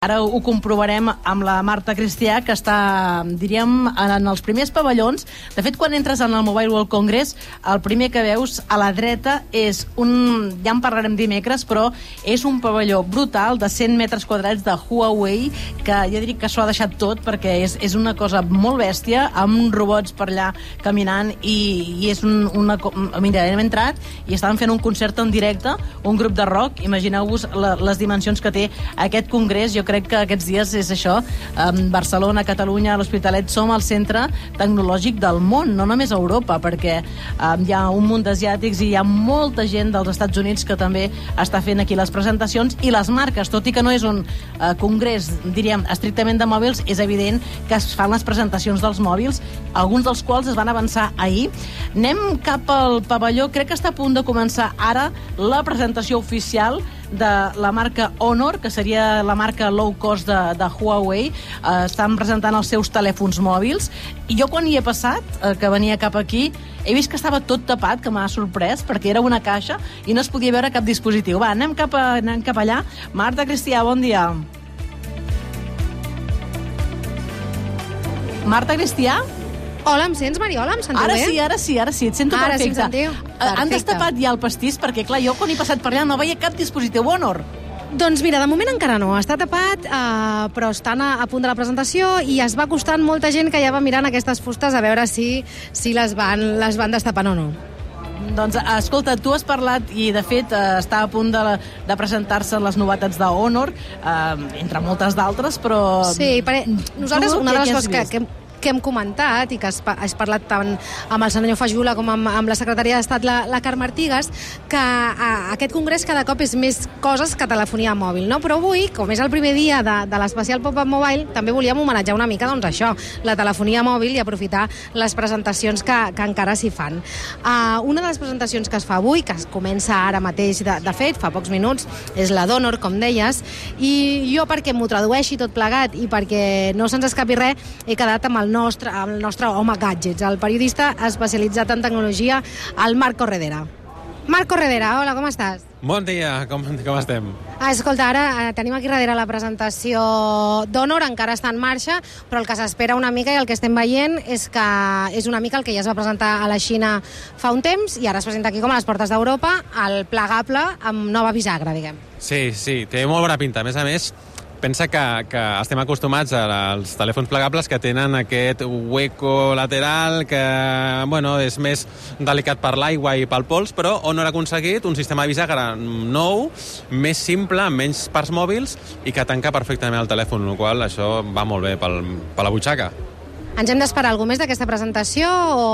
Ara ho comprovarem amb la Marta Cristià, que està, diríem, en els primers pavellons. De fet, quan entres en el Mobile World Congress, el primer que veus a la dreta és un... Ja en parlarem dimecres, però és un pavelló brutal de 100 metres quadrats de Huawei, que ja dic que s'ho ha deixat tot, perquè és, és una cosa molt bèstia, amb robots per allà caminant, i, i és un, una... Mira, hem entrat i estaven fent un concert en directe, un grup de rock. Imagineu-vos les dimensions que té aquest congrés. Jo crec que aquests dies és això. Barcelona, Catalunya, l'Hospitalet som el centre tecnològic del món, no només a Europa, perquè hi ha un munt d'asiàtics i hi ha molta gent dels Estats Units que també està fent aquí les presentacions i les marques, tot i que no és un uh, congrés, diríem, estrictament de mòbils, és evident que es fan les presentacions dels mòbils, alguns dels quals es van avançar ahir. Anem cap al pavelló, crec que està a punt de començar ara la presentació oficial de la marca Honor, que seria la marca low cost de, de Huawei. Eh, estan presentant els seus telèfons mòbils. I jo quan hi he passat, eh, que venia cap aquí, he vist que estava tot tapat, que m'ha sorprès, perquè era una caixa i no es podia veure cap dispositiu. Va, anem cap, a, anem cap allà. Marta Cristià, bon dia. Marta Cristià? Hola, em sents, Mariola? Em sentiu ara bé? sí, ara sí, ara sí, et sento Ara sí, perfecte. sentiu? Eh, Han Perfecte. destapat ja el pastís, perquè clar, jo quan he passat per allà no veia cap dispositiu Honor. Doncs mira, de moment encara no. Està tapat, eh, però estan a, a punt de la presentació i es va costant molta gent que ja va mirant aquestes fustes a veure si, si les, van, les van destapant o no. Doncs, escolta, tu has parlat i, de fet, eh, està a punt de, de presentar-se les novetats de Honor, eh, entre moltes d'altres, però... Sí, per, nosaltres Tu una de les coses que, que, que hem comentat i que has, pa- has parlat tant amb el senyor Fajula com amb, amb la secretària d'Estat, la, la Carme Artigas, que a, aquest congrés cada cop és més coses que telefonia mòbil, no? Però avui, com és el primer dia de, de l'especial Pop-Up Mobile, també volíem homenatjar una mica, doncs això, la telefonia mòbil i aprofitar les presentacions que, que encara s'hi fan. Uh, una de les presentacions que es fa avui, que es comença ara mateix, de, de fet, fa pocs minuts, és la d'Honor, com deies, i jo perquè m'ho tradueixi tot plegat i perquè no se'ns escapi res, he quedat amb el nostre, amb el nostre home gadgets, el periodista especialitzat en tecnologia, el Marc Corredera. Marc Corredera, hola, com estàs? Bon dia, com, com estem? Ah, escolta, ara eh, tenim aquí darrere la presentació d'Honor, encara està en marxa, però el que s'espera una mica i el que estem veient és que és una mica el que ja es va presentar a la Xina fa un temps i ara es presenta aquí com a les portes d'Europa, el plegable amb nova bisagra, diguem. Sí, sí, té molt bona pinta. A més a més, pensa que, que estem acostumats als telèfons plegables que tenen aquest hueco lateral que, bueno, és més delicat per l'aigua i pel pols, però on ha aconseguit un sistema de bisagra nou, més simple, amb menys parts mòbils i que tanca perfectament el telèfon, el qual això va molt bé pel, per la butxaca. Ens hem d'esperar alguna més d'aquesta presentació o...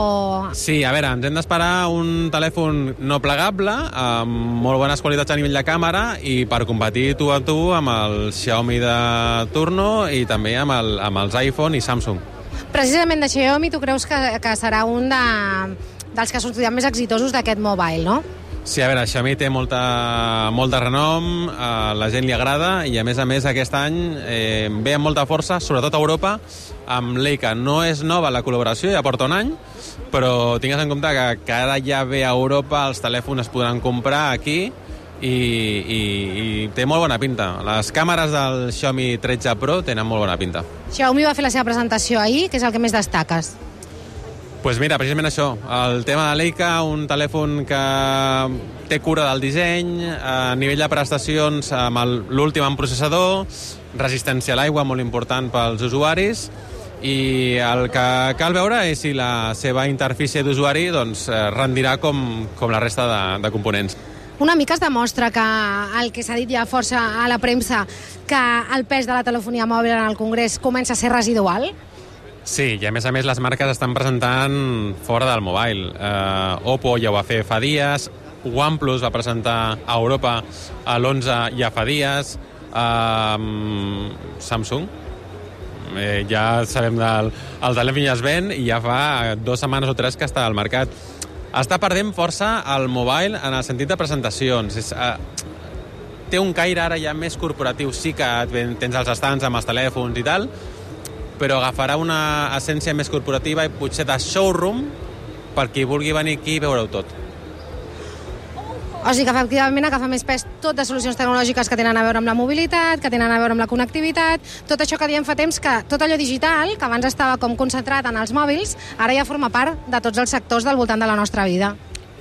Sí, a veure, ens hem d'esperar un telèfon no plegable, amb molt bones qualitats a nivell de càmera i per competir tu a tu amb el Xiaomi de turno i també amb, el, amb els iPhone i Samsung. Precisament de Xiaomi tu creus que, que serà un de, dels que sortiran més exitosos d'aquest mobile, no? Sí, a veure, Xiaomi té molta, molt de renom, a la gent li agrada i a més a més aquest any eh, ve amb molta força, sobretot a Europa, amb Leica. No és nova la col·laboració, ja porta un any, però tingues en compte que, que ara ja ve a Europa, els telèfons es podran comprar aquí i, i, i té molt bona pinta. Les càmeres del Xiaomi 13 Pro tenen molt bona pinta. Xiaomi va fer la seva presentació ahir, que és el que més destaques. pues mira, precisament això, el tema de Leica, un telèfon que té cura del disseny, a nivell de prestacions amb l'últim en processador, resistència a l'aigua molt important pels usuaris, i el que cal veure és si la seva interfície d'usuari doncs, eh, rendirà com, com la resta de, de components. Una mica es demostra que el que s'ha dit ja força a la premsa, que el pes de la telefonia mòbil en el Congrés comença a ser residual. Sí, i a més a més les marques estan presentant fora del mobile. Uh, Oppo ja ho va fer fa dies, OnePlus va presentar a Europa a l'11 ja fa dies, uh, Samsung eh, ja sabem del el telèfon ja es ven i ja fa dues setmanes o tres que està al mercat. Està perdent força el mobile en el sentit de presentacions. És, uh, té un caire ara ja més corporatiu. Sí que tens els estants amb els telèfons i tal, però agafarà una essència més corporativa i potser de showroom per qui vulgui venir aquí i veure-ho tot. O sigui que efectivament agafa més pes tot de solucions tecnològiques que tenen a veure amb la mobilitat, que tenen a veure amb la connectivitat, tot això que diem fa temps que tot allò digital, que abans estava com concentrat en els mòbils, ara ja forma part de tots els sectors del voltant de la nostra vida.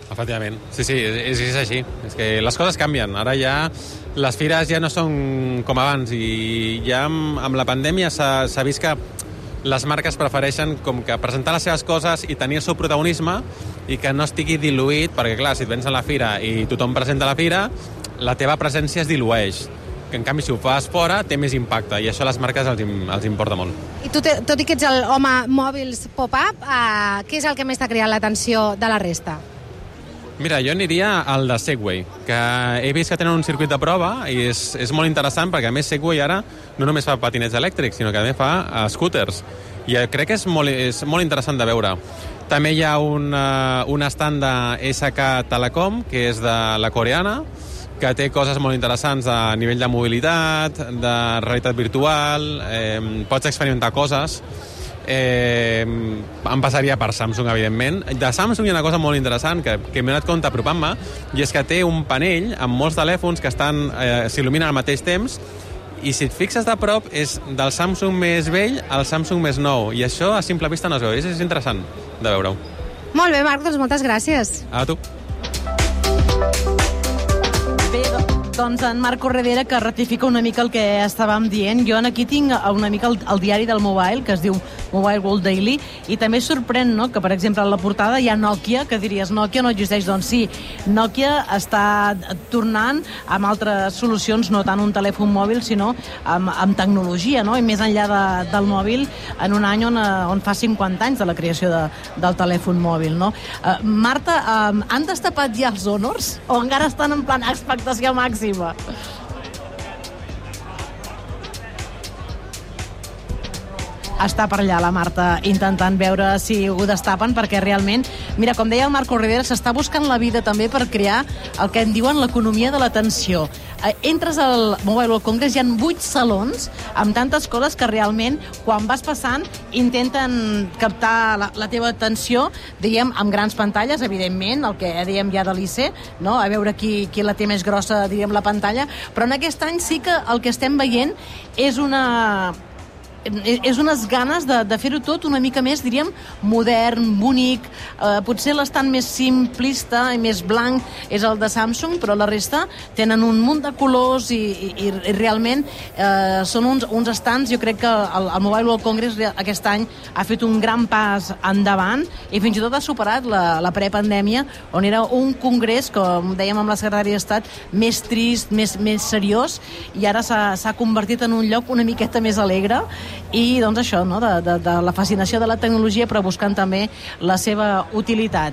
Efectivament, sí, sí, és, és així. És que les coses canvien. Ara ja les fires ja no són com abans i ja amb, amb la pandèmia s'ha vist que les marques prefereixen com que presentar les seves coses i tenir el seu protagonisme i que no estigui diluït, perquè clar, si et vens a la fira i tothom presenta la fira, la teva presència es dilueix que en canvi si ho fas fora té més impacte i això a les marques els, els importa molt. I tu, tot i que ets el home mòbils pop-up, eh, què és el que més t'ha criat l'atenció de la resta? Mira, jo aniria al de Segway, que he vist que tenen un circuit de prova i és, és molt interessant perquè a més Segway ara no només fa patinets elèctrics, sinó que també fa uh, scooters. I crec que és molt, és molt interessant de veure. També hi ha un, uh, un stand de SK Telecom, que és de la coreana, que té coses molt interessants a nivell de mobilitat, de realitat virtual, eh, pots experimentar coses eh, em passaria per Samsung, evidentment. De Samsung hi ha una cosa molt interessant que, que m'he donat compte apropant-me, i és que té un panell amb molts telèfons que estan eh, s'il·luminen al mateix temps, i si et fixes de prop és del Samsung més vell al Samsung més nou, i això a simple vista no es veu, és, és interessant de veure-ho. Molt bé, Marc, doncs moltes gràcies. A tu. Bé, doncs en Marc Corredera, que ratifica una mica el que estàvem dient. Jo aquí tinc una mica el, el diari del Mobile, que es diu Mobile World Daily, i també sorprèn no, que, per exemple, a la portada hi ha Nokia, que diries Nokia no existeix. Doncs sí, Nokia està tornant amb altres solucions, no tant un telèfon mòbil, sinó amb, amb tecnologia, no? i més enllà de, del mòbil, en un any on, eh, on fa 50 anys de la creació de, del telèfon mòbil. No? Uh, Marta, uh, han destapat ja els honors o encara estan en plan expectació màxima? Està per allà la Marta intentant veure si ho destapen perquè realment, mira, com deia el Marco Rivera, s'està buscant la vida també per crear el que en diuen l'economia de l'atenció. Eh, entres al Mobile World Congress, hi ha vuit salons amb tantes coses que realment quan vas passant intenten captar la, la teva atenció, diguem, amb grans pantalles, evidentment, el que dèiem ja de l'ICE, no? a veure qui, qui la té més grossa, diguem, la pantalla, però en aquest any sí que el que estem veient és una, és unes ganes de, de fer-ho tot una mica més, diríem, modern, bonic, eh, potser l'estant més simplista i més blanc és el de Samsung, però la resta tenen un munt de colors i, i, i realment eh, són uns, uns estants, jo crec que el, el Mobile World Congress aquest any ha fet un gran pas endavant i fins i tot ha superat la, la prepandèmia, on era un congrés, com dèiem amb la secretària d'Estat, més trist, més, més seriós, i ara s'ha convertit en un lloc una miqueta més alegre i doncs això, no? de, de, de la fascinació de la tecnologia però buscant també la seva utilitat.